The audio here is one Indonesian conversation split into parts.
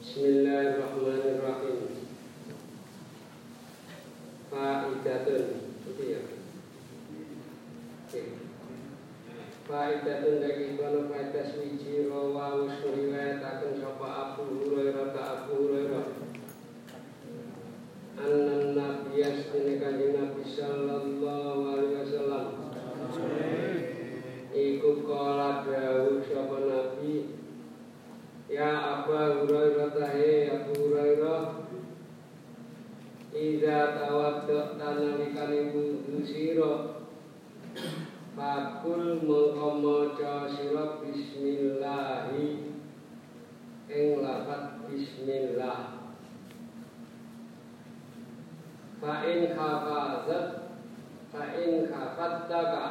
Bismillahirrahmanirrahim. Faidatun, itu ya. Faidatun dari kono faidah swiji rawa riwayataken sapa Abu Hurairah ta Abu Hurairah. Annan Nabi asmine kanjeng Nabi sallallahu alaihi wasallam. Iku kala dawuh sapa Nabi Ya Abu Hurairah tahe Abu Hurairah Ida tawadda tanalikane wudu sira Fakul mengkomoco sira bismillahi ing lafat bismillah Fa in khafazat fa in khafattaka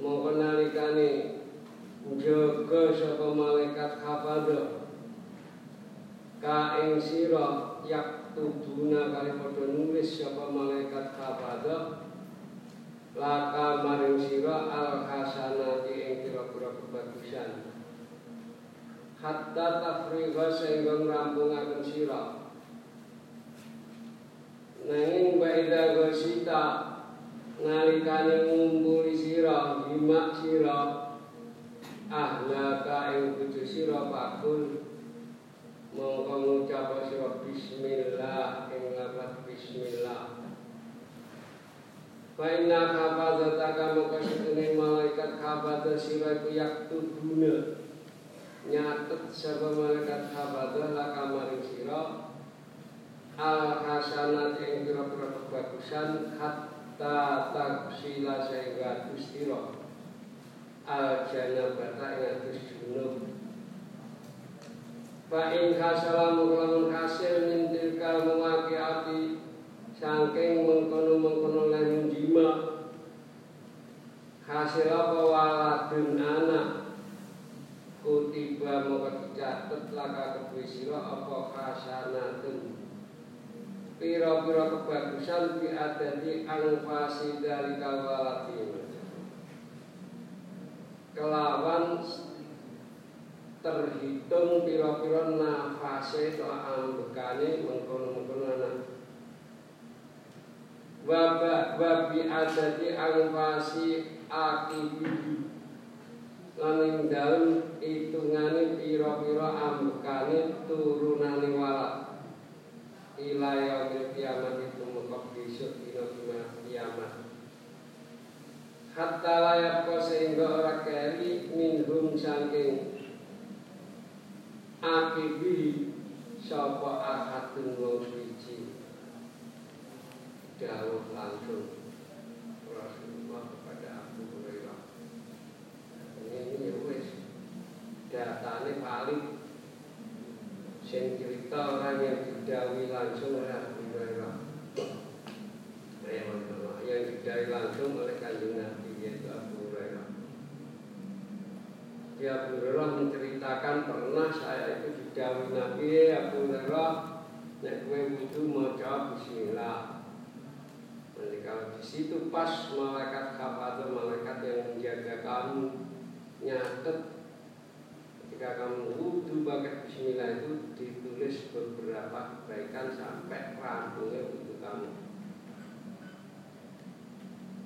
mongko nalikane jaga sapa malaikat hafadha ka ing sira yak tubuna kali padha nulis sapa malaikat hafadha laka maring sira al hasanati ing pira-pira kebagusan hatta tafriga sehingga ngrampungaken sira nanging baida gosita nalikane ngumpuli sira himak sira ahlaka ing bojo sira pakul mongko ngucap sira bismillah ing lafaz bismillah Faina hafazataka maka setune malaikat hafazah sira iku yaktubuna nyatet sapa malaikat hafazah laka maring sira al hasanat ing pira-pira kebagusan taksila sehingga gustira al janabata atus junub Fa in hasalamu lamun hasil min tilkal muwaqiati saking mengkono-mengkono lan jima. Hasil apa waladun anak kutiba maka dicatet laka kedue sira apa hasanatun pira-pira kebagusan bi adati anfasi dari kawalatin kelawan terhitung pira-pira nafase to ambekane mengkono-mengkono anak. Wabi adati anfasi akibi. Lan ing dalem hitungane pira-pira ambekane turunane walak ila yaumil kiamat itu mekok besok dina kiamat. Hatta layak ko sehingga ora keri minhum saking akibi sapa ahadun wong suci? Dawuh langsung. Rasulullah kepada Abu Hurairah. Ini ya wis. Datane paling sing cerita orang yang didawi langsung oleh Abu Hurairah. Yang didawi langsung oleh kanjeng Nabi yaitu Abu Hurairah. Ya Abu Hurairah menceritakan pernah saya itu didawi Nabi Abu Hurairah. Nek kowe wudu maca bismillah. Nanti kalau di situ pas malaikat kafatul malaikat yang menjaga kamu nyatet ketika kamu wudhu pakai bismillah itu ditulis beberapa kebaikan sampai rampungnya wudhu kamu.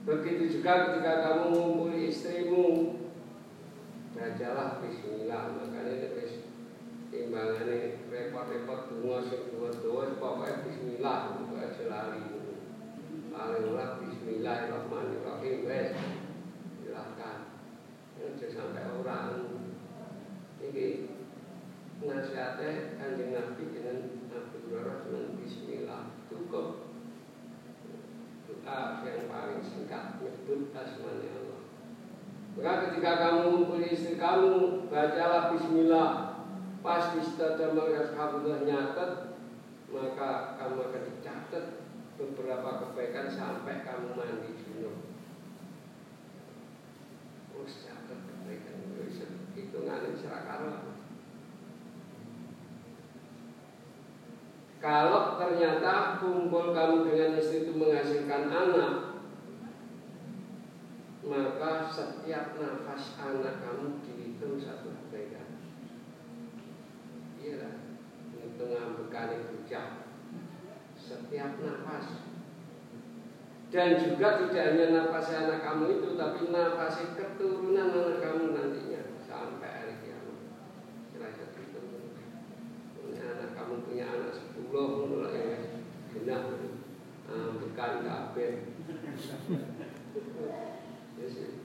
Begitu juga ketika kamu mengumpuli istrimu Bacalah bismillah. Makanya itu timbangannya repot-repot sing dua-dua pokoknya bismillah pokoknya selari paling ora bismillahirrahmanirrahim wes silahkan. Aja sampai orang ini nasihatnya kanjeng Nabi dengan Nabi Hurairah dengan Bismillah. Cukup doa yang paling singkat nyebut asmani Allah. Maka ketika kamu mengumpuli istri kamu bacalah Bismillah. Pas di setelah kamu nyatet maka kamu akan dicatat beberapa kebaikan sampai kamu mandi junub. Itu ngalim serakala. Kalau ternyata kumpul kamu dengan istri itu menghasilkan anak, maka setiap nafas anak kamu dihitung satu pegang. Ya. Iya, ini tengah bekali hujah. Setiap nafas dan juga tidak hanya nafas anak kamu itu tapi nafas keturunan anak kamu nantinya anak sepuluh mulai ya. Genap bukan kabeh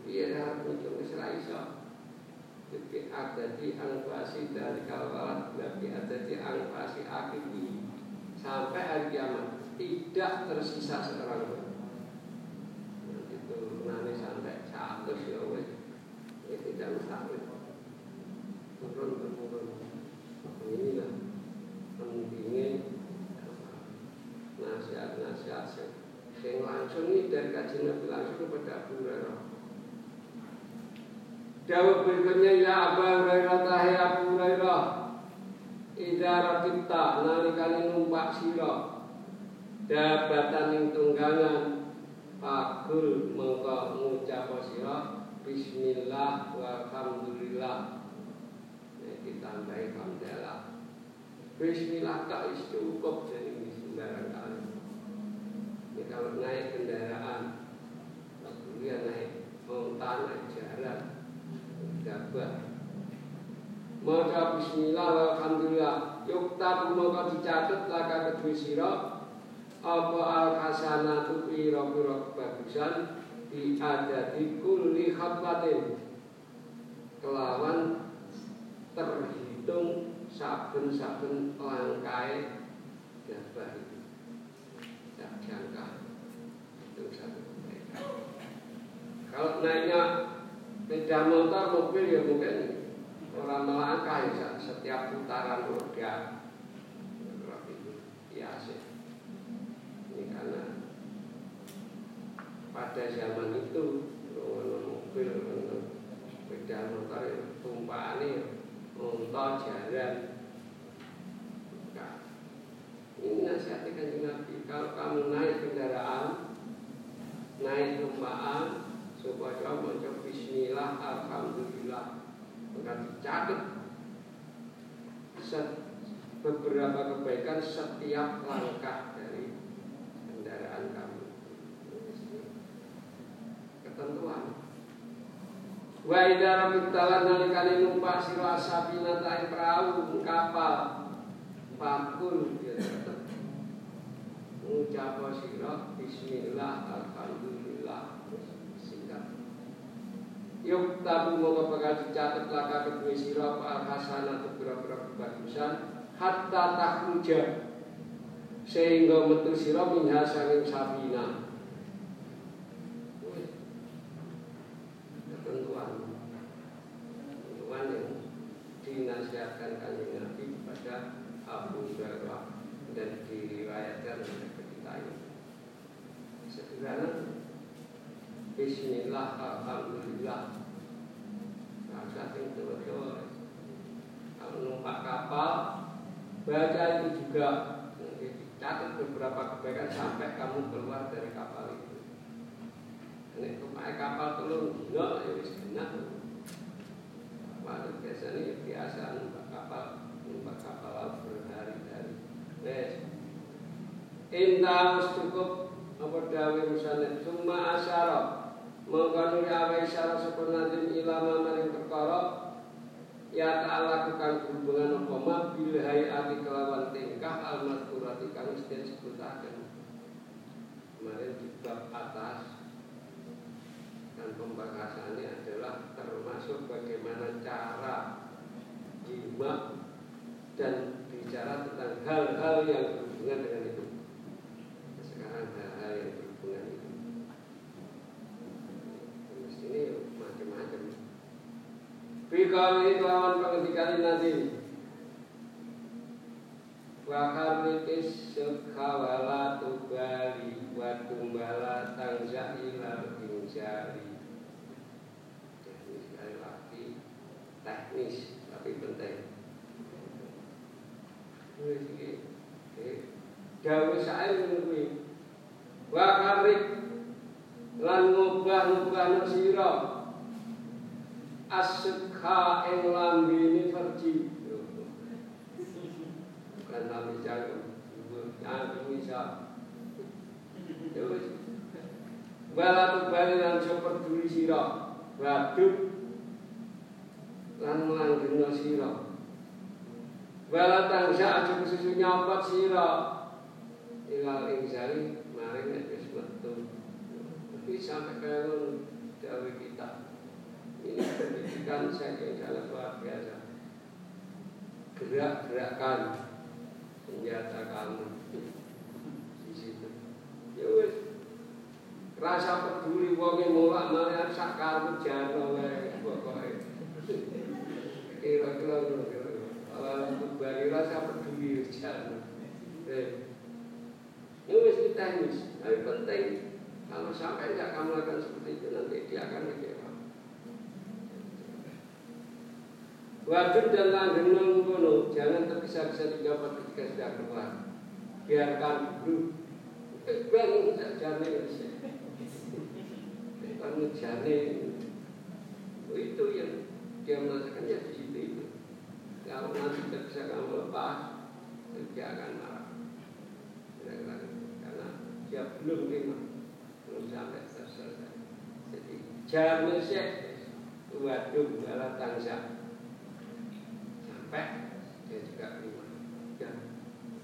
iya dah. Muncul Israel iso jadi ada di angpasi dari kawalan. Nabi ada di angpasi akibi sampai hari kiamat. Tidak tersisa seorang pun. Turunannya sampai satu ya wes ini tidak mustahil turun turun inilah pentingnya nasihat-nasihat yang langsung ini dari kajian Nabi langsung kepada Abu Hurairah Jawab berikutnya ya Abu Hurairah tahe Abu Hurairah Ida rakita nalikani numpak sirah Dabatan yang tunggangan Fakul mengko ngucap sira Bismillah walhamdulillah ya, Ditambahi hamdalah. Bismillah tak cukup jadi kali Ini kalau naik kendaraan Kemudian naik montan naik jalan Dapat Maka bismillah walhamdulillah Yuktab maka dicatat laka kedua sirah apa al hasanatu pira-pira kebagusan di adati kulli khatwatin kelawan terhitung saben-saben langkai gabah itu. Tak jangka itu satu. Kalau naiknya sepeda motor mobil ya mungkin orang melangkah ya setiap putaran roda pada zaman itu mobil sepeda motor tumpahannya unta jalan ini nasihatnya kan Nabi kalau kamu naik kendaraan naik tumpahan supaya mengucap Bismillah Alhamdulillah. Maka dicatat beberapa kebaikan setiap langkah dari kendaraan kamu. Ketentuan. Wa idza rabitalan nalikane numpak sira asabina ta perahu kapal pakul ya Ucap sira bismillah alhamdulillah singkat Yuk tabu moga bakal dicatat laka kedua sira al hasanah beberapa kebagusan hatta takhruja sehingga metu sira minha sabina dinasihatkan kanjeng Nabi kepada Abu Hurairah dan diriwayatkan oleh kita ini. Sederhana Bismillah Alhamdulillah Rasa yang betul Kalau numpak kapal Baca itu juga Catat beberapa kebaikan Sampai kamu keluar dari kapal itu Ini numpak kapal telur Enggak, ya wis Waduh biasanya biasa numpak kapal numpak kapal laut berhari-hari. Wes. Inta cukup apa dawe misalnya cuma asyara mengkono awe isyara sepenatin ilama maring perkara ya ta'ala lakukan hubungan apa bil hayati kelawan tingkah al kang disebutaken kemarin di bab atas dan pembahasannya adalah termasuk bagaimana cara jima dan bicara tentang hal-hal yang berhubungan dengan itu. Sekarang hal-hal yang berhubungan itu. Di sini macam-macam. Bikali lawan pengendikan nanti. Waharikis sekhawala tubali wa tumbala tangzailal injari teknis tapi penting. Dawe sae ngono kuwi. Wa karik lan ngubah-ngubah sira. Asekha ing lambene farji. Jago. Ya bisa. Kita ini senjata kamu. Di situ. Ya rasa peduli wong mulak malah sak kamu jano wae pokoke. Kira-kira kalau kembali rasa peduli jano eh. Ini wis teknis tapi penting. Kalau sampai nggak kamu lakukan seperti itu nanti dia akan Wajib dan langgeng nunggu jangan tergesa-gesa didapat ketika sudah keluar. Biarkan dulu. Bangun saja nih pengejarnya oh, itu yang dia merasakan ya di situ itu. Kalau nanti tidak bisa kamu lepas dia akan marah. Karena dia belum terima belum sampai selesai. Jadi jangan sih waduh dalam tangsa sampai dia juga terima ya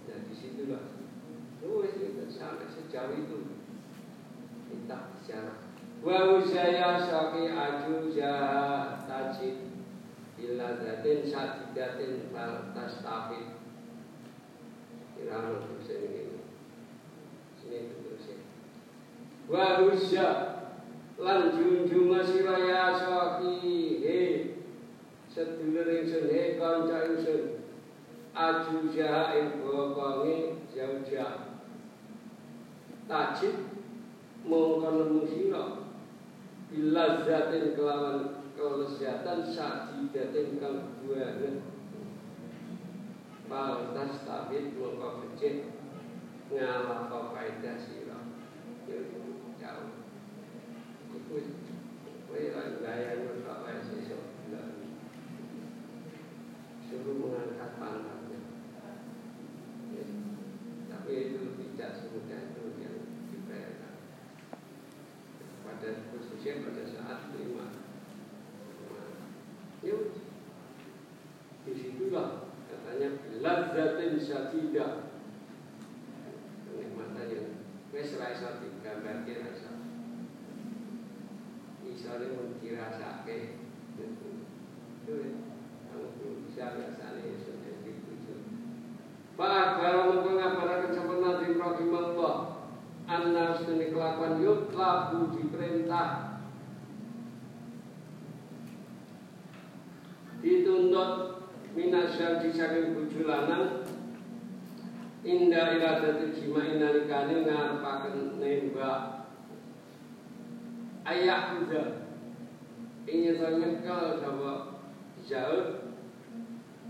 dan di situlah oh itu sampai sejauh itu. Kita bicara wa usaya saki ajuza tajid illa zatin sadidatin fal tastafid. Irama terus ini sini terus wa usya lan junjung siraya saki he sedulur ingsun he kanca ingsun ajuza ing bokonge jauh-jauh tajid mongko nemu sira bilazatin kelawan kelezatan sadidatin kang buahan Baltas tabit mongko ngalah faedah sira. Ya jauh. Iku kowe lan gaya nurut wae Suruh mengangkat pantatnya. Ya. Tapi itu tidak semudah itu yang dibayarkan. Pada khususnya pada saat lima. Yuk, di situlah katanya lazzatin syadidah kenikmatan yang wes rasa digambar rasa misalnya mau dirasake gitu itu ya dituju Pak kalau mau ngabarakan sama Nabi Rahimahullah Anna seni kelakuan yuk labu diperintah dituntut minasyar di saking bojo lanang inda iradati jima inalikane ngarepaken nembak ayak kuda ingin to nyekel sapa Zaud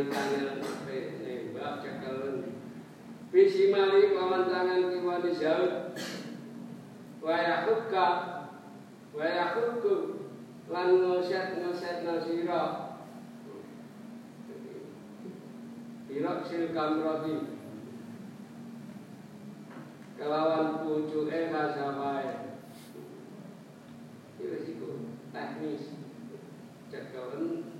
nalikane nembak cekelon. Bisi mali kawan tangan kiwani jauh. Waya hukka. Waya hukku. Lan ngoset-ngoset nasirah. Irak sil kamroti Kelawan pucuk eh masabai Itu resiko teknis Cekelen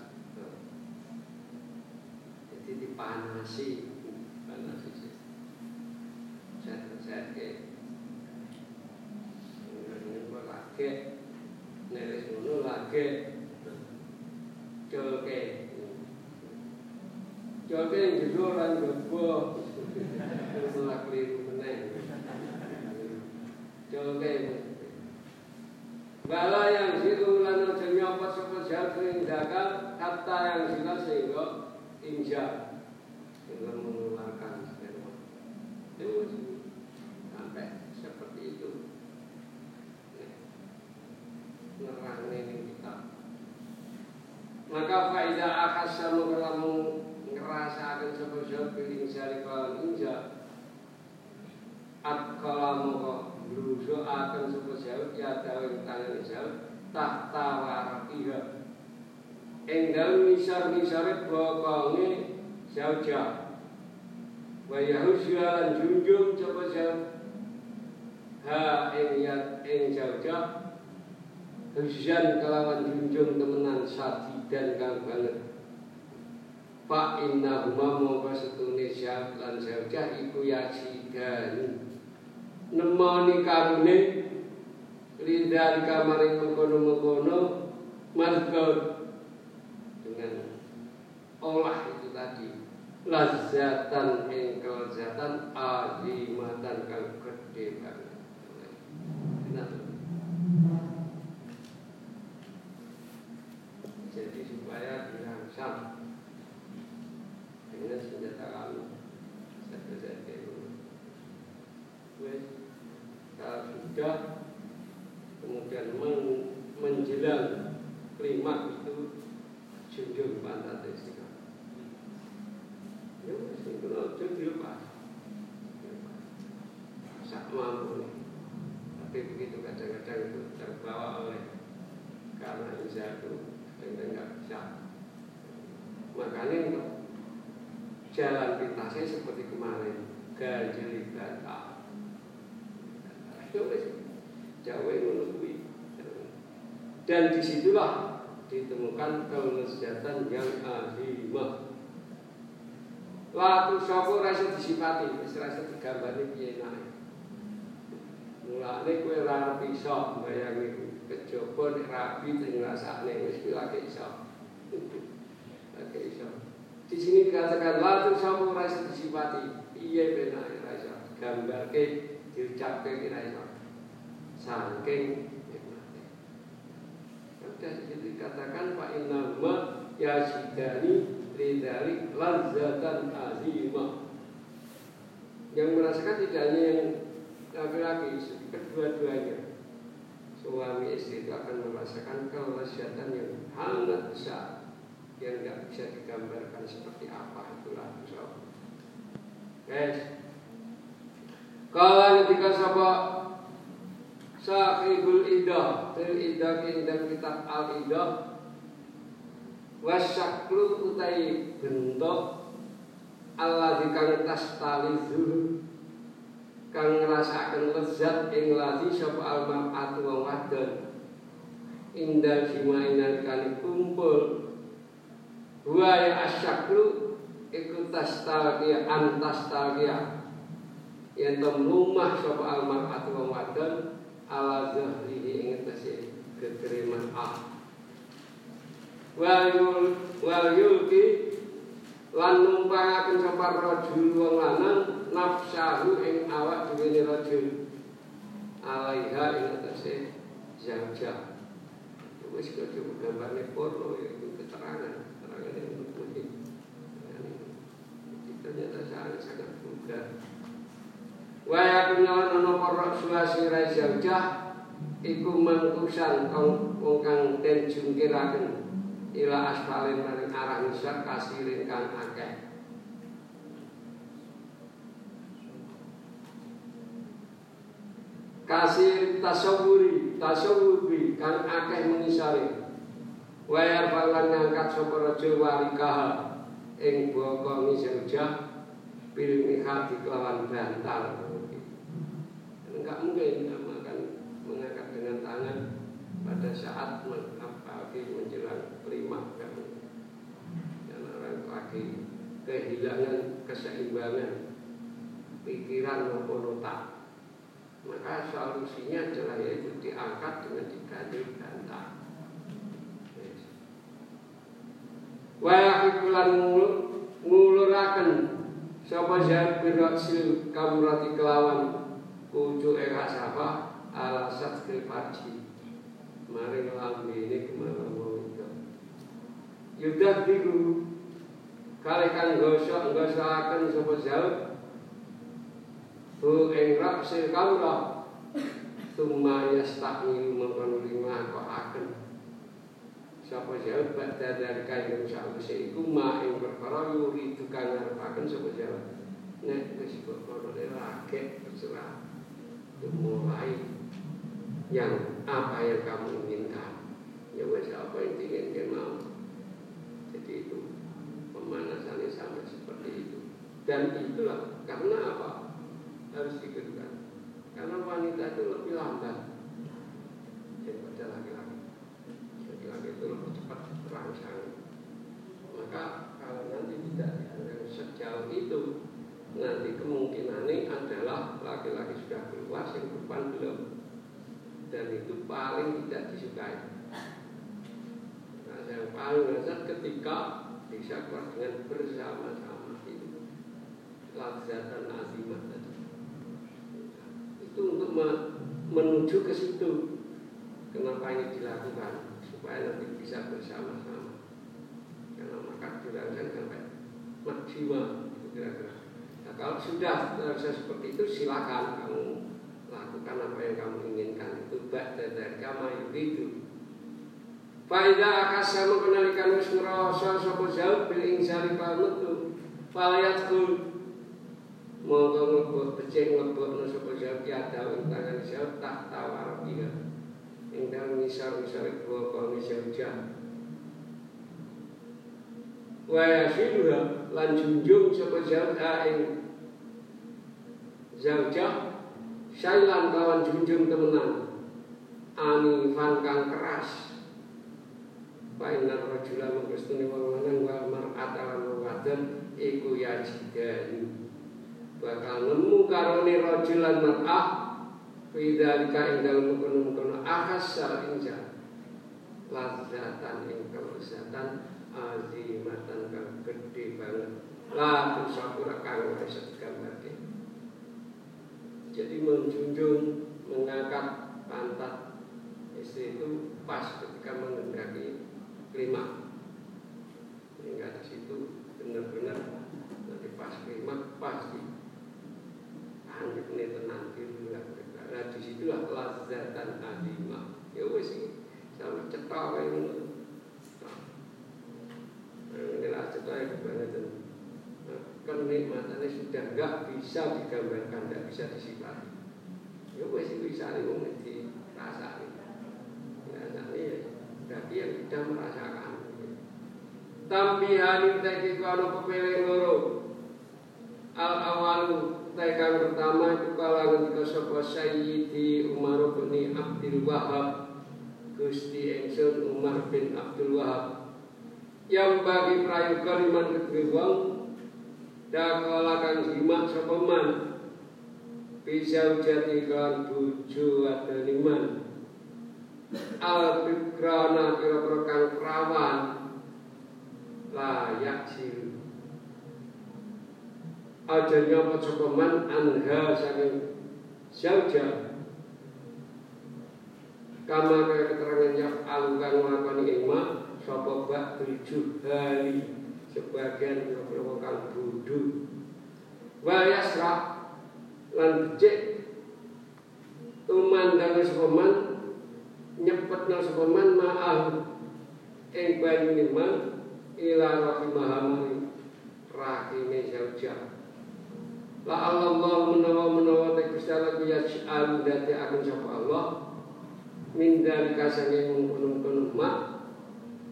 dipanasi panasi sih. Jahat-jahat kayak ini gue lagi nelis dulu lagi coba, coba yang judul orang gue malah keliru meneng. Jolke Bala yang situ lana jenyo pas sopan jahat dagang kata yang silat sehingga injak dengan mengeluarkan sperma. Itu sampai seperti itu. Nerang ini kita. Maka faida akasa mengelamu ngerasa akan sebuah jal piling sari kawan injak. At kalamu kok berusaha akan jauh ya dalam tangan jauh tahta warakiha ing dalem misar-misare bokonge jauh-jauh wa yahusya lan junjung jauh ha ing yat ing Hujan kelawan junjung temenan dan kang banget Pak inna huma mongko setune jauh lan jauh-jauh iku yasidani. Nemoni karune lidah kamar yang mengkono-mengkono mazkur dengan olah itu tadi. Lazatan yang kelezatan azimatan kang gede banget. Jadi supaya dirangsang dengan senjata kami senjata wes kalau sudah kemudian men menjelang klimaks itu junjung pantat istiqamah. Ya wis itu aja dilepas. Sak mampu Tapi begitu kadang-kadang itu terbawa oleh karena itu sehingga nggak bisa. Makanya untuk jalan pintasnya seperti kemarin ganjil bantah Jawa menunggui dan di situlah ditemukan kelezatan yang azimah Latu sopo rasa disipati, rasa digambari piye nae. Mulane kowe ora iso bayangi kejaba nek rabi sing ngrasakne wis lagi iso. Lagi iso. Di sini dikatakan latu sopo rasa disipati, piye benae rasa gambarke diucapkan kira itu saking di situ dikatakan Pak Inama ya sidani lidari lazatan azimah yang merasakan tidak hanya yang laki-laki kedua-duanya suami istri itu akan merasakan kelezatan yang sangat besar yang tidak bisa digambarkan seperti apa itulah guys Kala ketika sapa Sahibul Idah Til Idah kitab Al Idah Wasyaklu utai bentuk Allah dikang tas tali zul Kang ngerasakan lezat ing lati sapa almam atu wong wadon Indah jimainan kali kumpul. Wa ya asyaklu Iku tas talqiyah antas talqiyah yang rumah sapa almar atau wong wadon ala zahrihi ing atase kekeriman ah wal yul wal yulki lan numpang sapa rajul wong lanang nafsahu ing awak dhewe rajul alaiha ing atase jajah wis kok gambarnya porno ya itu keterangan keterangan yang untuk ternyata sangat sangat Waya kunyalan ana para suasi jaujah iku mangkusan wong kang den jungkiraken ila asfalin maring arah ngisor kasirin kang akeh. Kasir tasawuri, tasawuri kang akeh mengisari. Waya balan ngangkat sapa raja warikaha ing boko ngisor bil hati kelawan bantal enggak mungkin akan mengangkat dengan tangan pada saat apalagi menjelang lima kamu dan orang lagi kehilangan keseimbangan pikiran maupun otak. Maka solusinya adalah yaitu diangkat dengan diganti bantal Wah, ngulur Sapa jahat biraksil kamrati kelawan Kucu eka sapa Ala satkil faji Mari lambi ini ke mana mau itu. Yudah biru Kali kan gosok Gosokakan sapa jahat Bu ing raksil kamrah Tumma yastakni mengkono lima kok akan Sapa jawab Bada dari kain sa'usi Iku ma ing perkara yuri tukang ngarepaken sapa Nek wis kono raket terserah Mulai yang apa yang kamu inginkan. Ya wes apa yang diinginkan mau. Jadi itu pemanasannya sama seperti itu. Dan itulah karena apa? Harus diketahui Karena wanita itu lebih lambat daripada laki-laki. Laki-laki itu lebih cepat terangsang maka kalau nanti tidak diandalkan sejauh itu nanti kemungkinannya adalah laki-laki sudah keluar yang perempuan belum. Dan itu paling tidak disukai. Nah yang paling dasar ketika bisa keluar dengan bersama-sama itu. Lazatan azimah tadi. Itu untuk menuju ke situ. Kenapa ini dilakukan? Supaya nanti bisa bersama-sama. Karena maka dirancang sampai maksimal kira-kira nah, kalau sudah terasa seperti itu silakan kamu lakukan apa yang kamu inginkan. Itu ba'da dari kama itu Faida akasa mengenalikan wis ngerasa sapa jauh bil insari panutu falayat kul. Monggo mlebu becik mlebu sapa jauh ki ada ing tangan jauh tak tawar dia. Ing dalem misal-misal dua kaum zaujah wa yashiduha lan junjung sapa zaujah sailan kawan junjung temenan. Anifan kang keras. Fainar rajula mengkustuni wong lanang wal mar'ata lan iku yajidani bakal nemu karone rajulan mar'ah Fidalika ing dalem mengkono-mengkono ahasa inja lazatan ing kelezatan azimatan kang gede banget. La tusakura kang jadi menjunjung mengangkat pantat istri itu pas ketika mengendaki kelima hingga di situ benar-benar nanti pas kelima pasti anjir ini tenang dulu Nah di situlah lazatan adima. Ya wes sih, sama kayak ini. Ini lah cetak itu banget. Kenikmatannya sudah nggak bisa digambarkan, nggak bisa disifati. Ya wes itu bisa nih mau dirasai. Rasanya ya, berarti yang sudah merasakan. Tampihan itu kalau kepilih loro al awalu Tekan pertama itu kala ketika sapa Sayyidi Umar bin Abdul Wahab Gusti Engsun Umar bin Abdul Wahab yang bagi prayoga liman kedue wong dakala kang jimat sapa man? Bisa ujati kan bojo adaniman al fikrana kira-kira perawan. Layak sih ajanya pacokoman anha saking zauja kama kaya keterangan yang alungkan melakukan ima sapa bak hari sebagian kira kang bodho wa yasra lan becik. Tumandang sepaman nyepetna sepaman ma'al ing banyu iman ila rahimahamani rahime zaujah La Allah menawa menawa te Gusti Allah ku yaj'al dadi akan sapa Allah. Min dalika sange mungkon-mungkon mak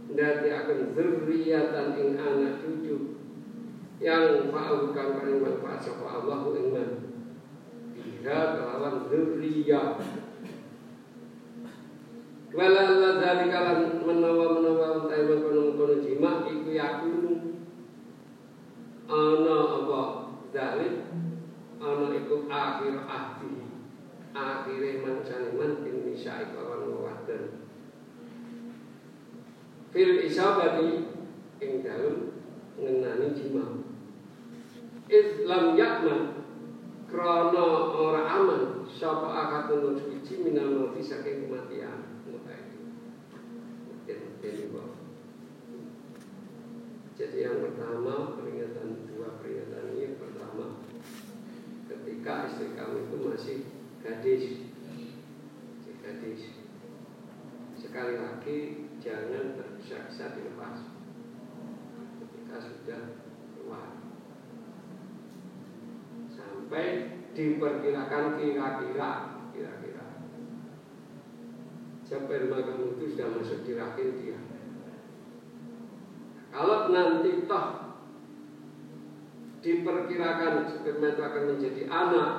dadi akan zurriyatan ing anak cucu yang fa'al kang paling manfaat sapa Allah ing man biha kelawan zurriyah. Wala Allah dalika lan menawa menawa utawi mungkon-mungkon jima iku yakunu ana apa? Dalik ana iku akhir ahdi. Akhire mangsane man bin nisa ikawan wadon fil isabati ing dalem ngenani jima Islam yakman krono ora aman sapa nurut suci minal mati saking kematian. Jadi yang pertama peringatan dua peringatan ini pertama ketika istri kamu itu masih gadis. Masih gadis. Sekali lagi jangan tergesa-gesa dilepas. Ketika sudah keluar sampai diperkirakan kira-kira kira-kira. Sperma kamu itu sudah masuk di rahim dia. Kalau nanti toh diperkirakan sperma itu akan menjadi anak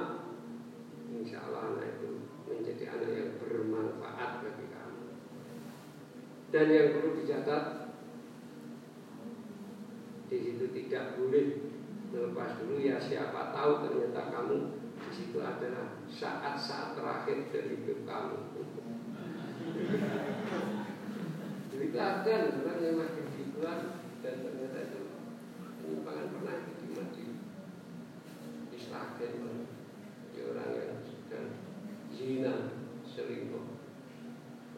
insya Allah anak itu menjadi anak yang bermanfaat bagi kamu. Dan yang perlu dicatat di situ tidak boleh melepas dulu ya siapa tahu ternyata kamu di situ adalah saat-saat terakhir dari hidup kamu. Ada orang yang makin gituan dan ternyata itu penyimpangan pernah itu mati di Slagen di orang yang sedang zina selingkuh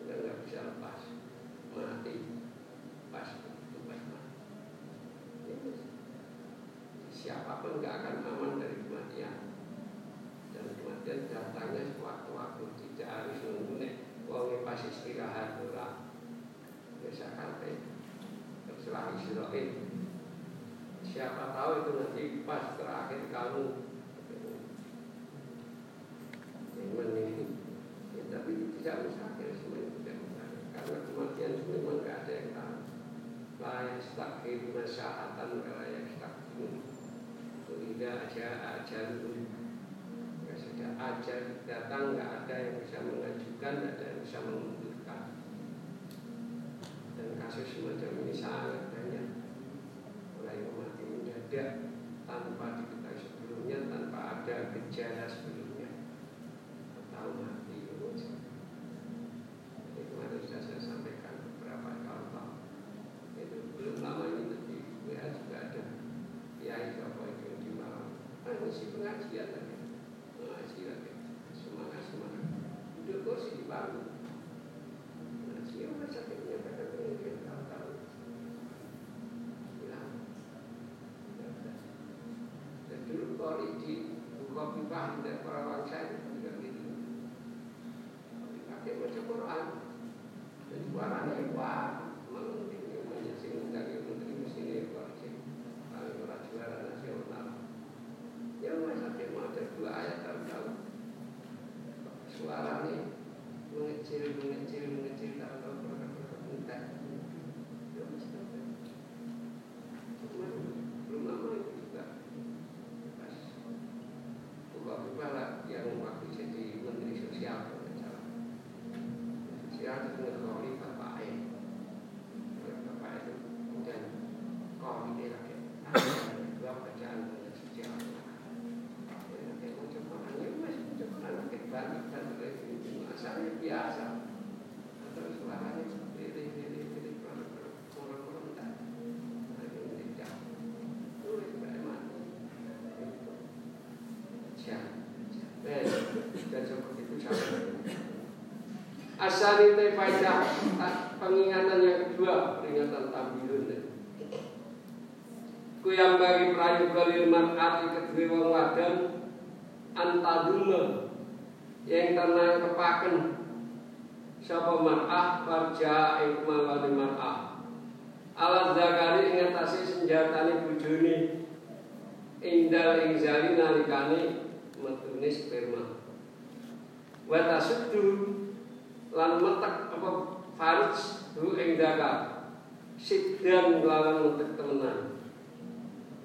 udah nggak bisa lepas mati siapa pun nggak akan aman dari dan datangnya sewaktu-waktu tidak harus nunggu nih wong pas istirahat ora. Biasa kafe terserah Israel. Siapa tahu itu nanti pas terakhir kamu. Ini ya, tapi tidak mustahil semuanya tidak mustahil. Karena kematian memang nggak ada yang tahu. La yastakhiruna sa'atan wa la yastakhirun tidak aja ajar sudah ajar datang nggak ada yang bisa mengajukan nggak ada yang bisa mengundurkan dan kasus semacam ini sangat banyak. Mulai mati mendadak tanpa diketahui sebelumnya tanpa ada gejala sebelumnya. Atau mati ini kemarin sudah saya sampaikan beberapa contoh itu belum lama ini di WA juga ada ya itu mengisi pengajian lagi mengaji lagi semangat semangat duduk kursi dibangun mengaji orang sakit menyampaikan pengajian tahu-tahu hilang dan dulu kalau di buka pipa dari para bangsa itu juga gitu dipakai baca Quran dan suaranya wah mengunting menyaksikan dari menteri mesin paling ora juara nasional Ya masa mau ada dua ayat tahu-tahu Suaranya mengecil, mengecil, mengecil Tahu-tahu berkata-kata Ya mesti Belum lama itu juga Pas Buka-buka lah yang waktu jadi Menteri Sosial Sosial itu ngekoli Bapak E Bapak itu Kemudian Kau ini lagi Dua bacaan asalnya biasa terus suaranya pilih pilih pilih kurang kurang kurang tak ada yang tidak tulis bagaimana jam eh dan seperti itu sama Asari te faedah pengingatan yang kedua peringatan tabilun Ku yang bagi prayu galil mar'ati kedua wong wadon antaduma yang tenang kepaken. Sapa mar'ah farja ing mawali mar'ah. Alat zakari ingatasi senjatane bojone. Indal ing zali nalikane metune sperma. Wa tasuddu lan metek apa farj hu ing zakar siddan lawan metek temenan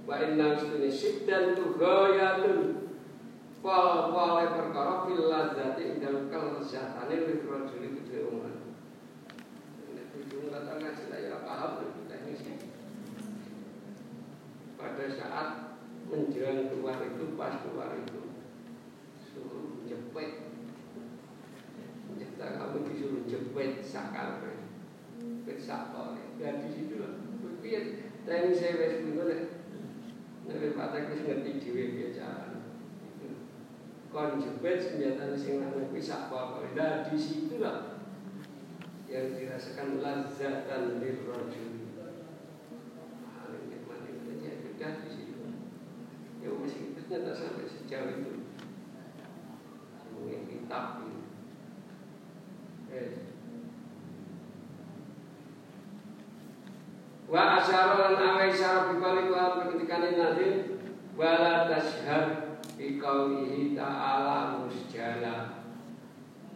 wa inna istune siddan tu gayatun Wal wale perkara fil ladzati dalam kelezatane li rajuli wong lanang. Nek bojo kata ngaji lah ya paham. Pada saat menjelang keluar itu pas keluar itu suruh jepit Kita kamu disuruh jepit sakal Jepit sakal Dan di situ lah Piye Teknis saya wes bingung Nabi Pak Teknis ngerti dhewe bicara. Konjubet senjata sing lanang kuwi sak Nah, di situlah yang dirasakan lazatan lirrajul. Paling ya sudah di situ. Ya masih ternyata sampai sejauh itu. Mungkin kitab ini. Wa asyara lan awe isyara bikali wa ketikane nabi wala tashhar bi qaulihi ta'ala musjala.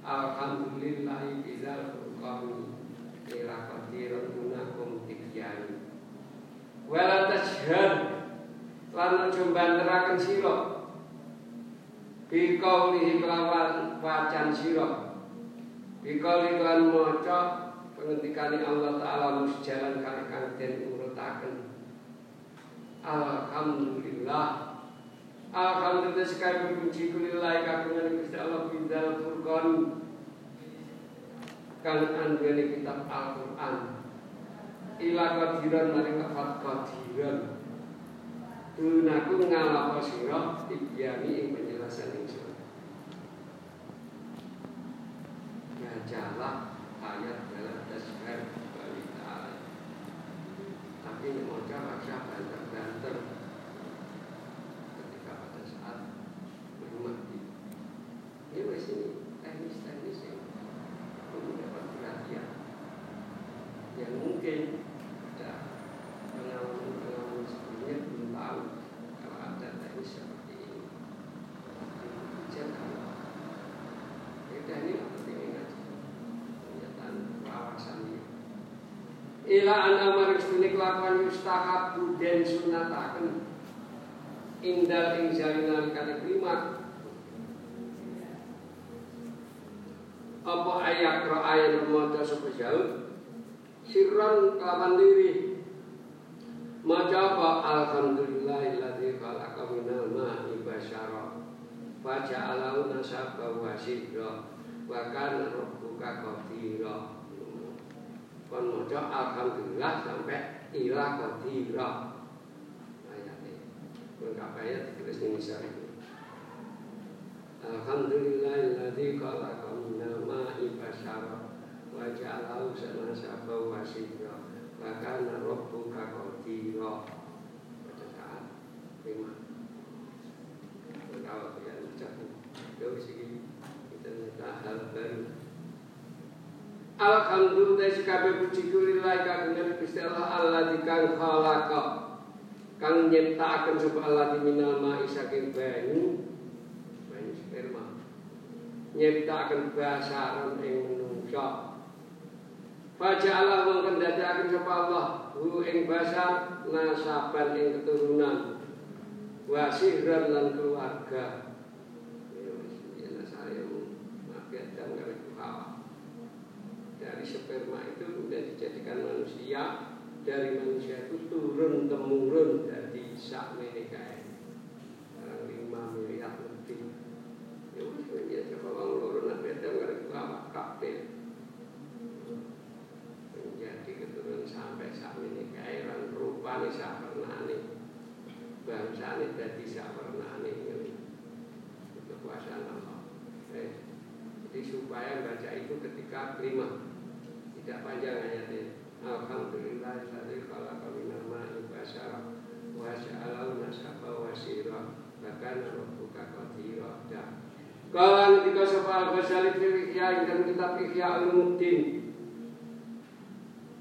Alhamdulillahi bidzal furqani ila qadirun gunakum tikyani wala tashhar lan aja banteraken sira bi qaulihi kelawan wacan sira lan maca pengendikane Allah taala musjalan kali kang den urutaken Alhamdulillah Alhamdulillah sekali puji kulilai kagungan Gusti Allah bidal furqan kang anduweni kitab Al-Qur'an. Ila qadiran maring lafat qadiran. Dunaku ngalapa sira tibyani ing penjelasan ingsun. Bacalah ayat dalam tasbih bali ta'ala. Tapi mau baca banter-banter ini masih teknis-teknis yang perlu dapat perhatian yang mungkin ada pengalaman-pengalaman sebelumnya belum tahu kalau ada teknis seperti ini jangan beda ini penting aja pernyataan wawasan ini Ila anda maristuni kelakuan yustahab dan sunatakan indal ing jalin nalikane apa ayat ro ayat maca sapa jauh? Sirran kelawan diri. Maca apa? Alhamdulillahilladzi khalaqa minal ma'i basyara. Wa ja'alahu nasaba wa sidra. Wa kana rabbuka qadira kon maca alhamdulillah sampai ila qadira. Ayatnya. Kon kapaya ditulis ning isore Alhamdulillahilladzi khalaqa minal ma'i basyara wa ja'alahu sanasaba wa wa kana rabbuka qadira pada saat lima kalau yang ucapkan jauh sini kita minta hal baru Alhamdulillah sekabe puji kulillah kagungan Gusti Allah Allah dikang khalaqa kang nyiptakaken Allah di minal ma'i saking banyu. Nyiptaken basaran ing manungsa Faja'ala mongkon dadekaken sapa Allah hu ing basar nasaban ing keturunan. Wa sihran lan keluarga sperma itu kemudian dijadikan manusia dari manusia itu turun temurun dari sak menika lima miliar lebih Ya coba wong loro nak beda ngarep lama kabeh. Menjadi keturunan sampai saat ini kairan rupane sak pernane. Bangsane dadi sak pernane itu kekuasaan Allah. Eh, jadi supaya baca itu ketika kelima tidak panjang ayatnya. Alhamdulillah tadi kalau kami nama ibasyara wa sya'alau nasaba wa sirah bahkan rabbuka qadira Kala ketika sapa Al-Ghazali fil Ihya dalam kitab Ihya Ulumuddin.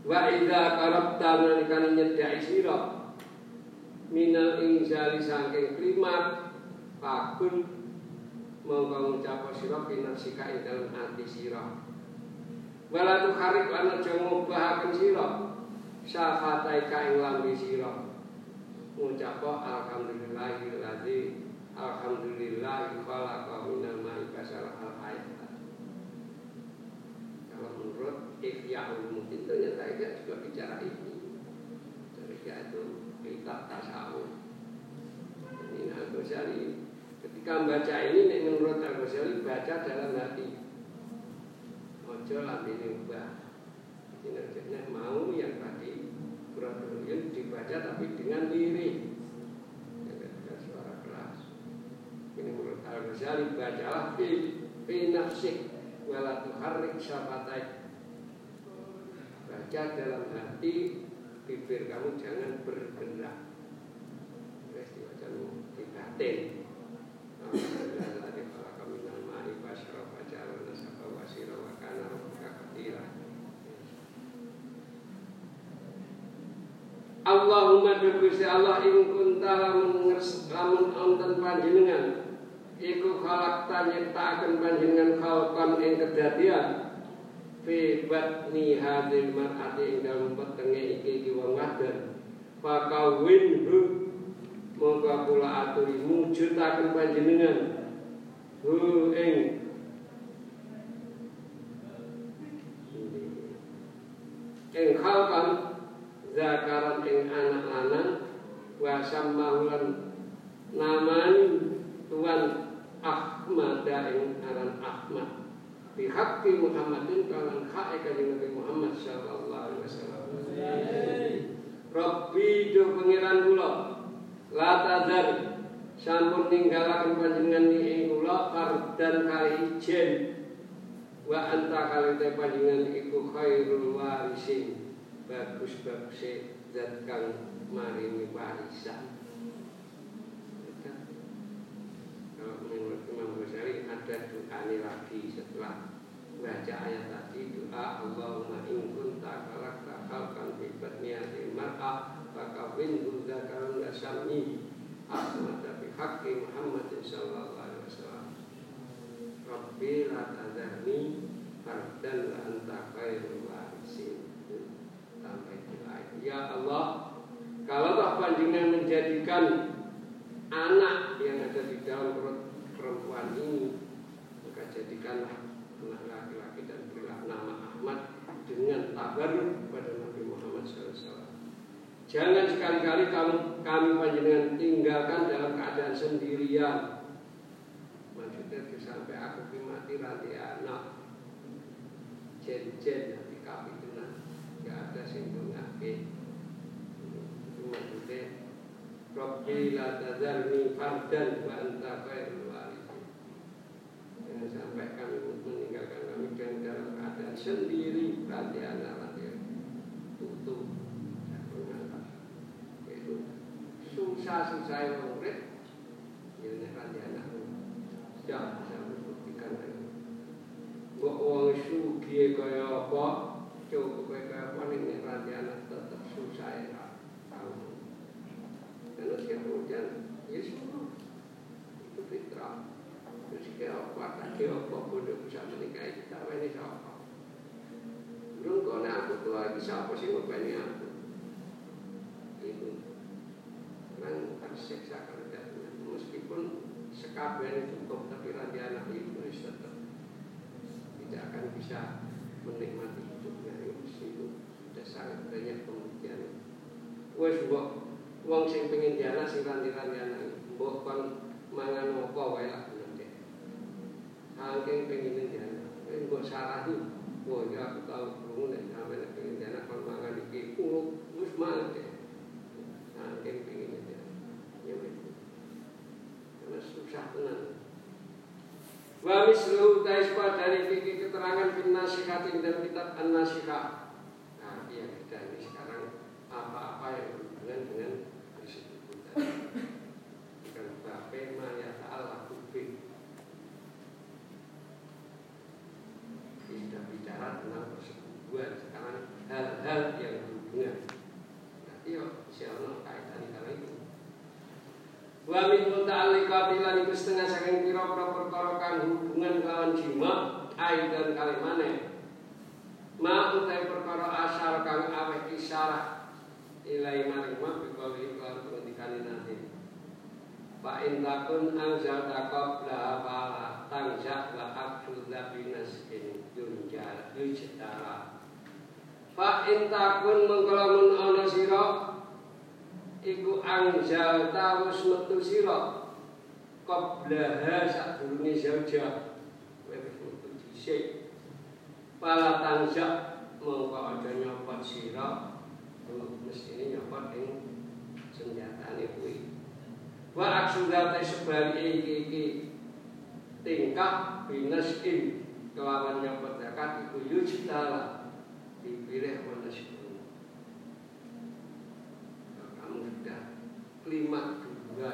Wa idza qarabta nalikane nyedhaki sira minal inzali saking klimat pakun mongko ngucap sira pinasika ing dalem ati. Wala tu kharik lan aja ngubahaken sira syafatai ka ing lambe sira. Ngucap alhamdulillahilladzi Alhamdulillah khalaqa minal ma'i basara al ayat. Kalau menurut Ihya Ulumuddin ternyata dia juga bicara ini. Jadi itu kitab tasawuf. Ini Al Ghazali ketika membaca ini menurut Al Ghazali baca dalam hati. Ojo lantine ubah kinerjanya mau yang tadi kurang Berlin dibaca tapi dengan diri dengan suara keras. Ini menurut Al Ghazali bacalah fi fi nafsik wala tuharrik sabatai baca dalam hati bibir kamu jangan bergerak. Terus dibaca di batin. Allahumma Gusti Allah ing kunta lamun lamun wonten panjenengan. Iku khalaqta nyiptakaken panjenengan khalqan ing kedadian. Fi batni hadil mar'ati ing dalem petenge iki iki wong wadon. Fakawin hu mongko kula aturi mujudaken panjenengan. Hu ing. Ing khalqan zakaran ing anak lanang wa sammahulan naman tuan Ahmad ing aran Ahmad. Bi haqqi Muhammadin kalan hak kanjeng Nabi Muhammad sallallahu alaihi wasallam. Rabbi do pangeran kula la tadar sampun ninggalaken panjenengan ing kula kardan kali ijen. Wa anta kali panjenengan iku khairul warisin bagus-bagus zat kang maringi warisan. Kalau menurut Imam Ghazali ada doa ini lagi setelah baca ayat tadi doa Allahumma in kunta khalaqta khalqan fi batni mar'ah fakawin dzakaran la sami Ahmad bi haqqi Muhammad sallallahu alaihi wasallam. Rabbi la tadharni fardan anta khairul Ya Allah, kalau panjenengan menjadikan anak yang ada di dalam perut perempuan ini, maka jadikanlah anak laki-laki dan berilah nama Ahmad dengan tabaruk pada Nabi Muhammad SAW. Jangan sekali-kali kamu kami panjenengan tinggalkan dalam keadaan sendirian. Maksudnya sampai aku mati ranti anak. Jen-jen nanti kami tenang. Gak ada sing ngake. Rabbi la tazarni fardan wa anta khairul warithin. Jangan sampai kami meninggalkan kami dengan dalam keadaan sendiri berarti anak nanti tutup itu susah susah yang murid ini nanti anak ya bisa membuktikan wong sugi kaya apa apa ning nanti anak tetap susah ya karena siapa hujan, ya semua. Itu fitrah. Terus apa, tak kayak apa, bodoh bisa menikahi kita, ini siapa? Belum kau aku tuh lagi siapa sih mau ini aku? Itu. Orang tersiksa kerja meskipun sekabian cukup tapi raja anak itu tetap. Tidak akan bisa menikmati hidupnya itu. Sudah sangat banyak pembuktian. Wes buat wong sing pengen diana sing ranti-ranti anak mbok kon mangan apa wae lah nanti saking pengen diana nek mbok sarahi oh ya aku tahu krungu nek sampeyan pengen diana kon mangan iki. Kulo wis mangan deh. Saking pengen diana ya wis karena susah tenan. Wa mislu tais dari fikih keterangan fin nasihati dan kitab an-nasihah. Nah, iya kita ini sekarang apa-apa yang berhubungan dengan tidak bicara tentang persetubuhan. Sekarang hal-hal yang berhubungan. Nanti yo siapa kaitan kalau itu. Wa min muta'alliqati lan setengah saking pira-pira perkara kang hubungan kawan jima aidan kalimane Ma utai perkara asal kang aweh isyarat. Ilai maring ma bikali kelan pengendikane nanti. Fa in takun anzal takab la fala tangja la abdu binas in yunjar yujtara Fa in takun mengkalamun ana sira iku anzal tawus metu sira. Qablaha sadurunge zauja wis dhisik Pala tangja mongko aja nyopot sira mesti nyopot ing senjatane kuwi. Wa aksu date sebali iki iki tingkah binasin kelawan nyopot zakat iku yujtala dipilih manasibun kamu sudah kelima dua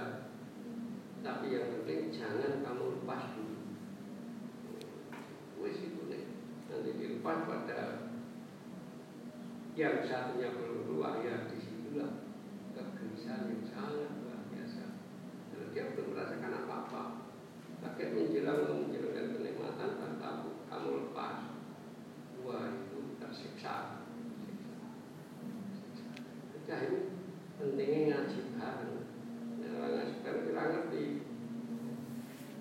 tapi yang penting jangan kamu lepas dulu wes itu nih dilepas pada yang satunya keluar ya di situlah kegelisahan yang sangat luar biasa. Karena dia belum merasakan apa-apa menjelang menjelang kenikmatan tanpa kamu lepas Wah itu tersiksa Sudah ini pentingnya ngaji bareng Nah ngaji bareng kita ngerti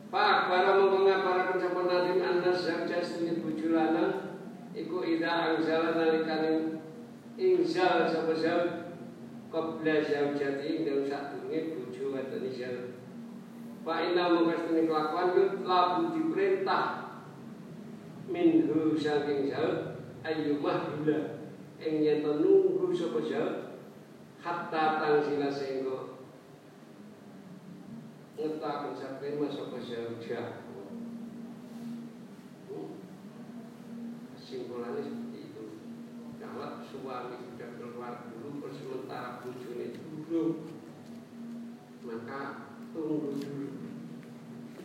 Pak, para mengapa para nadim anas zamja sini bujulana Iku ida angzala nalikani Inzal sama zal Qabla zaujati Dalam satunya buju atau nizal Wa inna mengkastani kelakuan yut labu diperintah. Minhu saking jauh ayyumah hula ing yen nunggu sapa jauh hatta tangsila sehingga ngetaken sampai sapa jauh jauh kesimpulannya seperti itu. Kalau suami sudah keluar dulu sementara bujune dulu maka tunggu dulu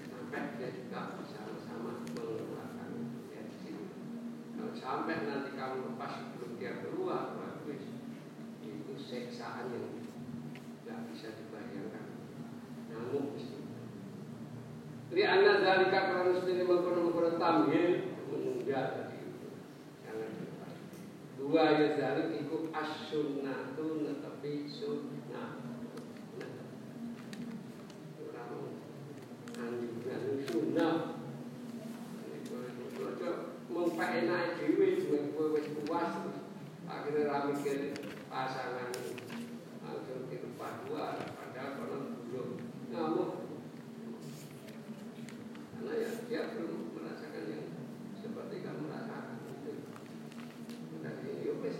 sampai dia juga sama-sama mengeluarkan di sini. Kalau sampai nanti kamu lepas sebelum dia keluar, bagus itu seksaan yang tidak bisa dibayangkan. Namun Li anna dzalika karena sendiri mengkono-mengkono tamhil menunda tadi itu. Jangan lupa. Dua ya dzalik iku as-sunnatu tetapi sunnah. Pasangan langsung dirupa dua padahal kono belum ngamuk karena ya dia belum merasakan yang seperti kamu rasakan itu dan ini ya wis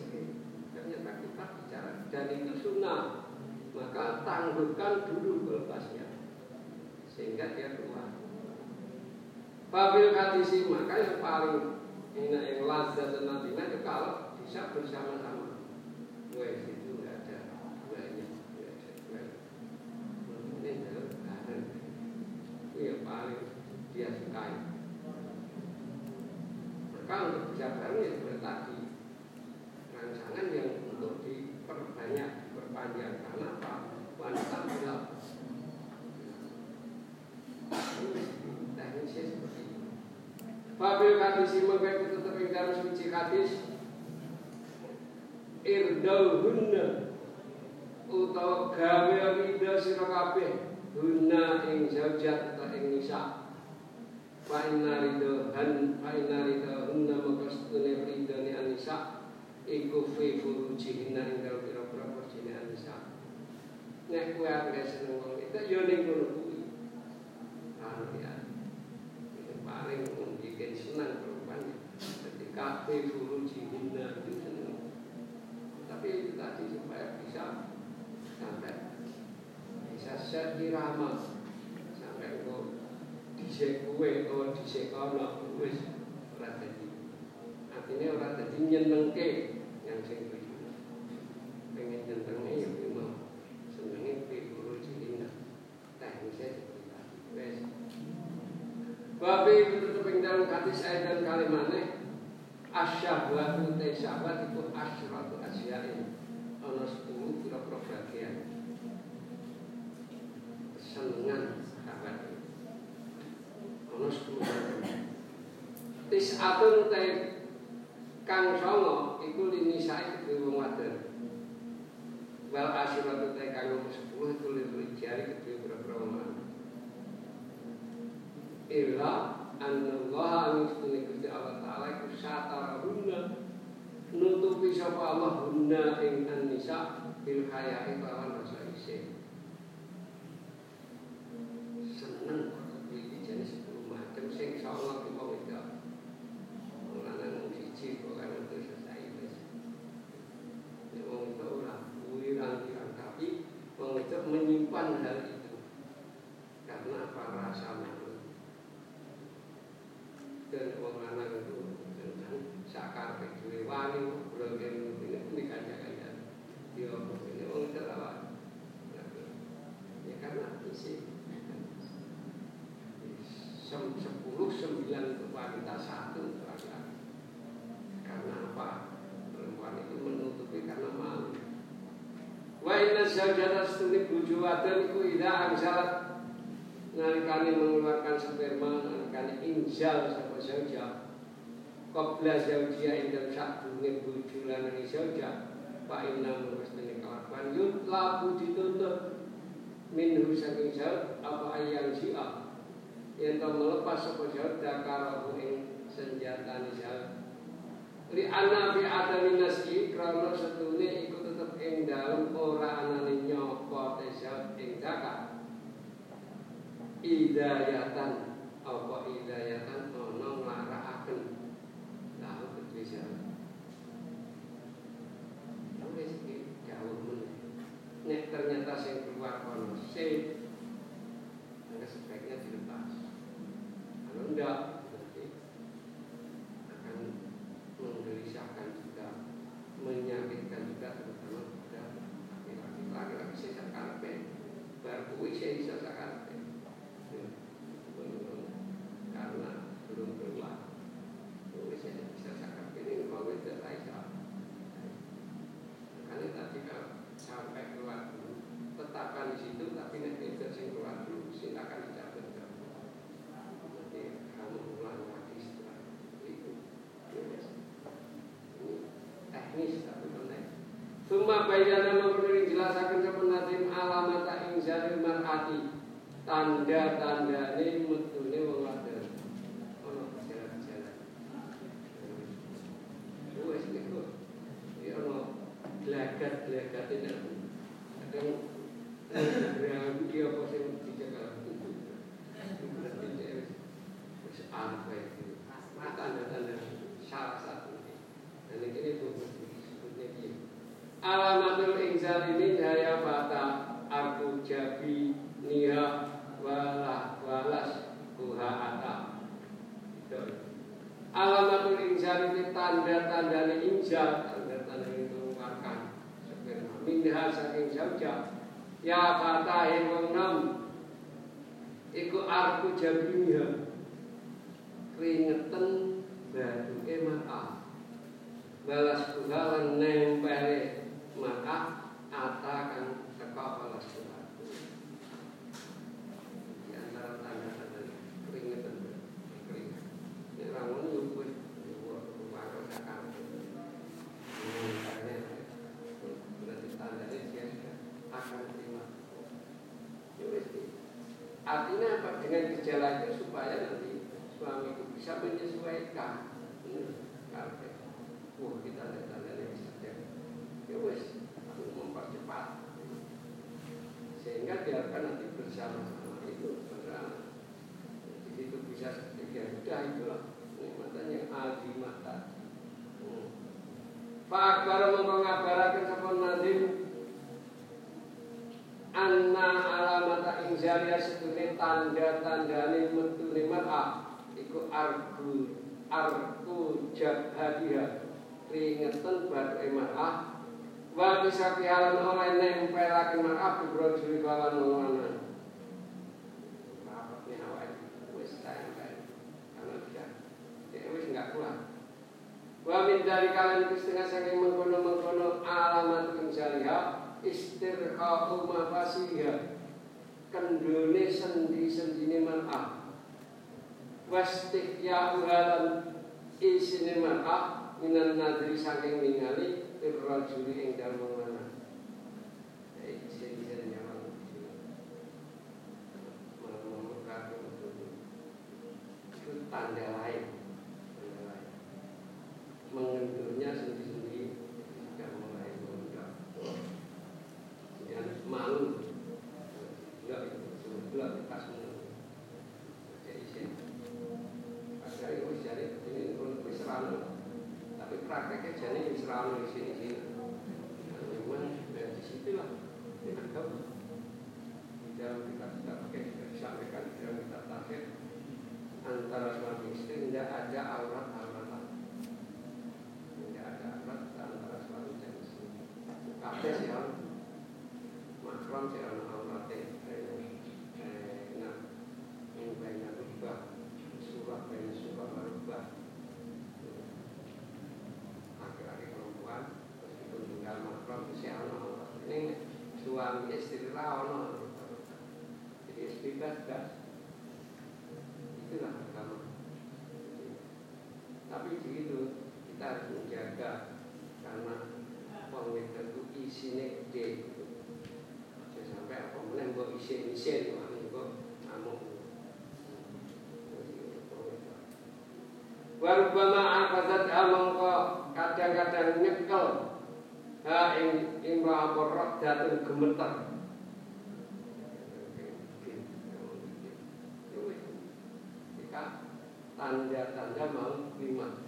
ternyata kita bicara dan itu sunnah maka tangguhkan dulu lepasnya sehingga dia keluar. Babil kadisi maka yang paling enak yang lazat dan nanti itu kalau bisa bersama-sama. Wes itu nggak ada duanya, nggak ada duanya. Ini adalah bareng. Itu yang paling dia sukai. Maka untuk bisa bareng ya seperti tadi rangsangan yang untuk diperbanyak, diperpanjang karena apa? Wanita bilang teknisnya seperti itu. Mengkai tetap ing dalam suci hadis. Irdauhunna utawa gawe ridha sira kabeh. Hunna ing zaujat atau ing nisa. Fa inna ridha han fa inna ridha hunna maka setune ridhane anisa. Iku fi furujihinna ing dalam pira-pira porjine anisa. Nek kowe arep seneng wong itu yo ning kono kuwi. Anu ya. Itu paling membuat senang perempuan ketika fi furujihinna itu seneng tapi itu tadi supaya bisa sampai bisa seirama sampai kok dhisik kue oh dhisik kono wis dadi. Artinya ora dadi nyenengke yang sing tuju pengen nyenenge ya memang senenge pe guru cilina teknisnya tadi wis. Babi itu tetap ing dalam hadis ayat dan kalimatnya asyahwatu te syahwat itu asyratu asyain ana 10 pira-pira bagian. Sahabat. Ana 10 bagian. Tis'atun te kang songo iku linisai kedua wong wadon. Wal asyratu te kang 10 itu lirijali kedua pira-pira wong lanang illa annallaha anistuni Taala iku satarahunna nutupi sapa Allah hunna ing an-nisa bil haya'i lawan Rizal sapa sauja dia indah sak sakdunge bujulan ini Saja Pak Inam mestene kelakuan. Yut labu ditutup. Minhu saking saud apa ayang siap Yang telah melepas sapa saud senjata ing senjatane di Li ana bi adami nasi karena setune iku tetap ing dalam ora anak nyopo tesat ing dakar. Idayatan apa representación Fußball bei Jana jabinya keringetan. Batu emaka balas kudalan nempel maka atakan teka balas. argu arku jahadiha ringeten batu emaah. Wa bisa orang oleh nempelakan maaf berojuri kalan nolana rapatnya wis tidak nggak pulang wa min dari kalian itu setengah saking mengkono mengkono alamat misalnya rumah mafasiha kendone sendi-sendine man'ah. wastikya uhalan isinema'a minan nadri saking ningali irrajuli ing dalem tanda-tanda mau lima.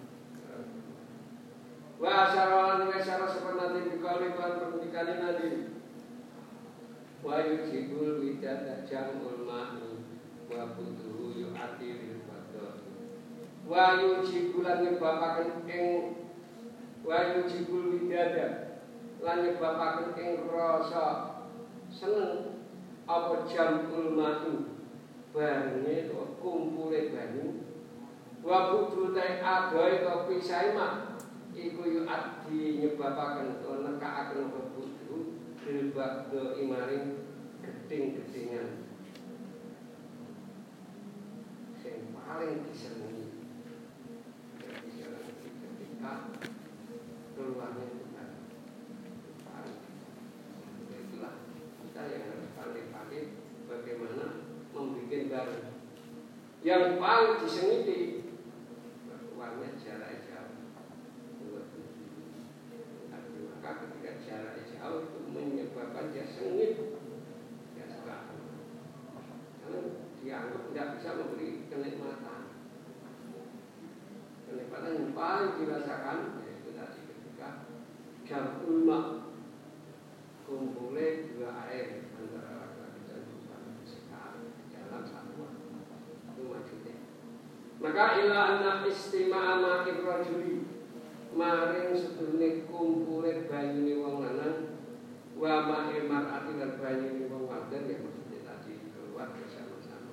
Wa asyarawan wa asyara sepenati bikali kan permutikani nadi Wa yujibul widada jamul ma'i Wa butuhu yu'ati badar Wa yujibul lan nyebabaken ing Wa yujibul widada Lan nyebabaken ing rasa seneng Apa jamul ma'i Barangnya kumpulnya banyu wa budru ta adoe to pisahe mak iku yu adi nyebabaken to nekakaken apa budru bil bakdo imaring geding-gedingan sing paling disenengi. Ketika keluarnya Tuhan itulah kita yang harus pandai-pandai bagaimana membuat barang. Yang paling disengiti uangnya jarak jauh maka ketika jarak jauh itu menyebabkan dia sengit dia suka karena dianggap tidak bisa memberi kenikmatan kenikmatan yang paling dirasakan yaitu tadi ketika jam ulma kumpulnya dua air antara laki-laki dan perempuan sekali dalam satu itu maksudnya maka ila anak istima'a ma'ir rajuli. Maring sedurunge kumpule banyune wong lanang wa ma'ir mar'ati lan banyune wong wadon ya maksudnya tadi keluar bersama-sama.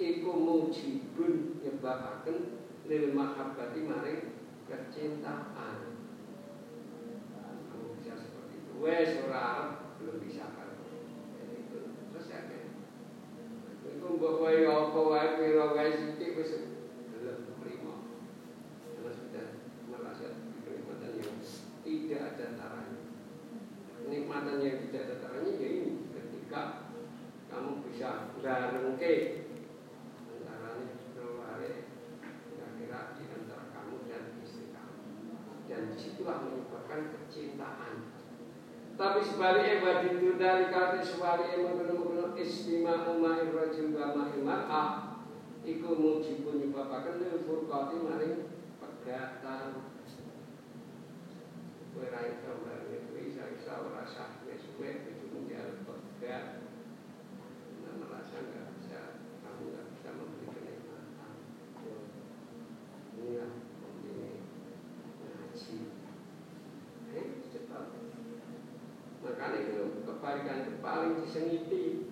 Iku mujibun nyebabaken lil mahabbati maring kecintaan kamu bisa seperti itu wes ora belum bisa kan itu terus ya kan itu mbok wae apa wae pira wae sithik wis tidak ada taranya. Kenikmatan yang tidak ada taranya ya ini ketika kamu bisa barengke antara keluarga kira-kira di antara kamu dan istri kamu dan di situlah menyebabkan kecintaan tapi sebaliknya bagi itu dari kata sebaliknya mengenai istimewa umai rajul wa ma'imah Iku mujibun nyebabkan furqati maring pegatan kowe iso iso ora sah wis kowe itu menjadi pegat. Nah, merasa nggak bisa, kamu nggak bisa memberi kenikmatan. Inilah ini ngaji. Eh, cepat. Makanya itu kebalikan itu paling disengiti,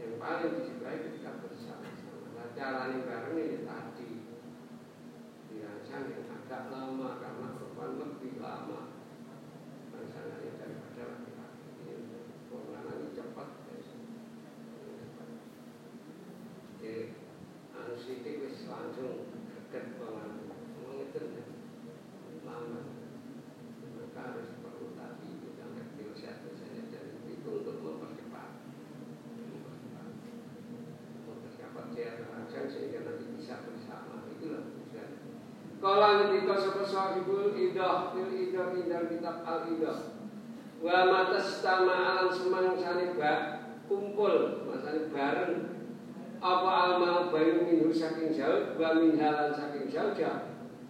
yang paling disukai ketika bersama-sama. Nah, jalan bareng ini tadi dirancang yang agak lama karena perempuan lebih lama rancangannya daripada laki-laki ini penanganannya cepat jadi anu sidik wis langsung dekat banget mengeten lama maka harus perlu tadi itu sampai pilset misalnya dan itu untuk mempercepat mempercepat mempercepat dia rancang sehingga nanti bisa bersama itulah tujuan Kala ngendika sapa sahibul idah fil idah indal kitab al idah. Wa matastama alam semangsane bak kumpul masane bareng. Apa almal bayu minhu saking jauh wa min halan saking jauh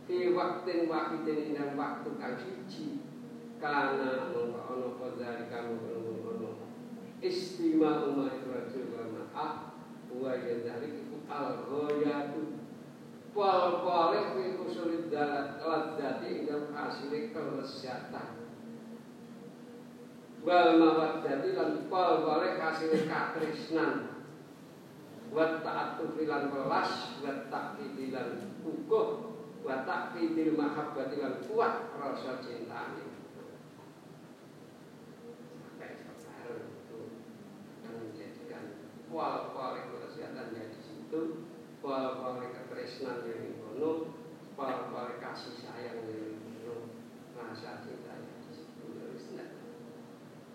fi waktin wahidin indang waktu kang siji. Kana mongko ana padha kamu ngono istima umma rajul wa ma'ah wa yadhalik iku al ghayatu pol-pole kuwi usul dalat ladzati ing asile kelesatan. Wal mawaddati lan pol-pole kasile katresnan. Wa ta'attu filan welas wa taqidi lan ukuh wa taqidil mahabbati lan kuat rasa cintane. Menjadikan kual-kual kesehatan di situ kual-kual ketresnan yang kono kual-kual kasih sayang yang kono rasa cinta yang di situ harus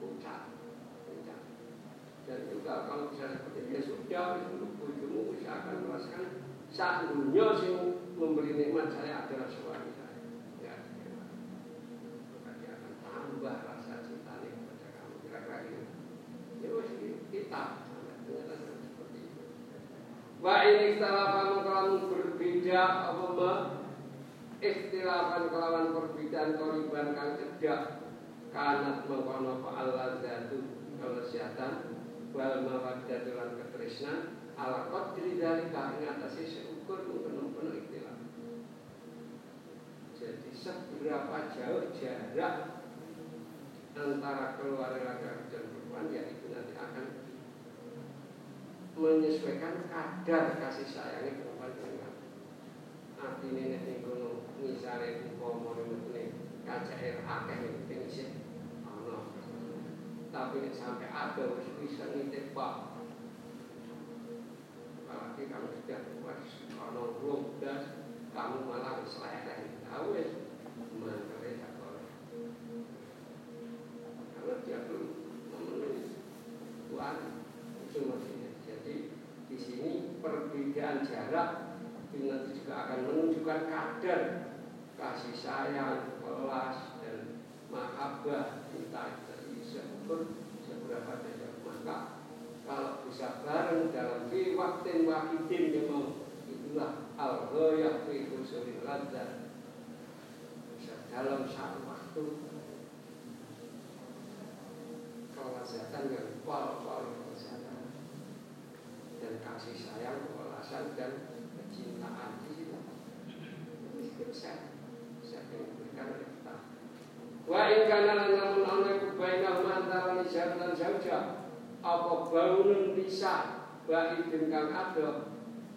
ucap ucap dan juga kalau bisa seperti dia sudah ujungmu usahakan merasakan saat dunia sing memberi nikmat saya adalah suami saya ya, ya. maka dia akan tambah rasa cinta kepada kamu kira-kira gitu ya kita ternyata seperti itu ikhtilafan kelawan berbeda apa ma ikhtilafan kelawan perbedaan koriban kang cedak kanat mengkono Allah zatu kelesiatan wal mawaddah lan ketresnan ala qadri dalika ing atase seukur penuh-penuh ikhtilaf. Jadi seberapa jauh jarak antara keluarga laki-laki dan perempuan ya itu nanti akan menyesuaikan kadar kasih sayangnya perempuan dengan artinya nek kono misale umpama ngene kacair akeh sih ana. Tapi nek sampai ada wis bisa nitip pak. Apalagi kamu sudah buat kalau belum das kamu malah wis leleh. Tahu wis boleh kalau dia belum memenuhi tuan itu maksudnya. di sini perbedaan jarak itu nanti juga akan menunjukkan kadar kasih sayang, kelas dan mahabbah kita. Dari seukur seberapa jauh maka kalau bisa bareng dalam fi waktin wahidin memang itulah al ghayah fi usulil bisa dalam satu waktu. Kelezatan yang kelezatan dan kasih sayang, kewalasan dan kecintaan di situ. Itu bisa bisa diberikan oleh kita. Wa namun ana kubainah antara nijar dan zauja apa baunun bisa baidin kang ada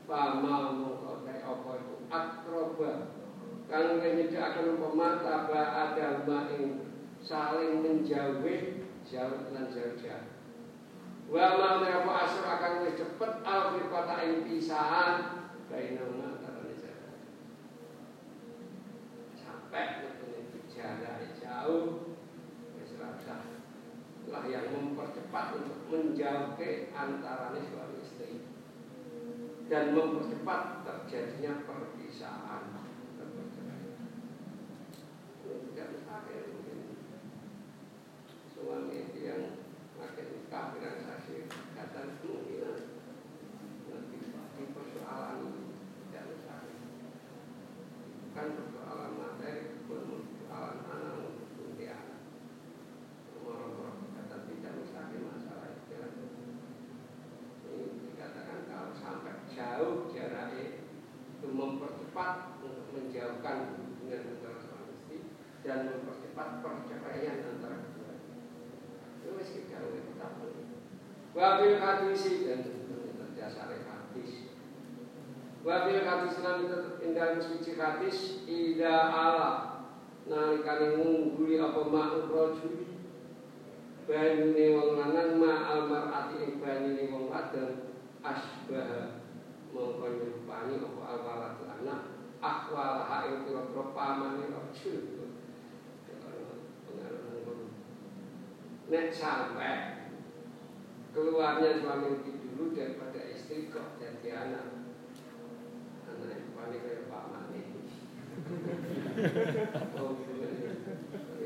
pama mongko apa itu akroba kang nyedakaken pemata ba ada ing saling menjauhi jauh lan jauh Wa ma asur akan wis cepet al kota ing pisahan bainahuma antara nijar sampai jarak jauh wis lah yang mempercepat untuk menjauhkan antara suami istri. Dan mempercepat terjadinya perpisahan. Tidak mustahil mungkin. Suami yang saksi kata kemungkinan nanti persoalan tidak mustahil bukan persoalan materi pun persoalan anak untuk tunti anak orang-orang kata tidak mustahil masalah itu ini dikatakan kalau sampai jauh jaraknya itu mempercepat untuk menjauhkan hubungan antara suami istri dan mempercepat perceraian antara kedua itu masih jauh itu tak boleh wabil hadisi dan berdasar hadis. Wabil hadis lan indah suci hadis ida Allah nalikane ngungguli apa ma'ur rajuli banine wong lanang ma almarati ing banine wong wadon asbah mongko nyupani apa alwalat anak akwal ha ing pira-pira pamane Nek sampai keluarnya suami itu dulu daripada istri kok jadi anak. Anak itu panik kayak Pak Mani oh gitu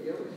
ya wis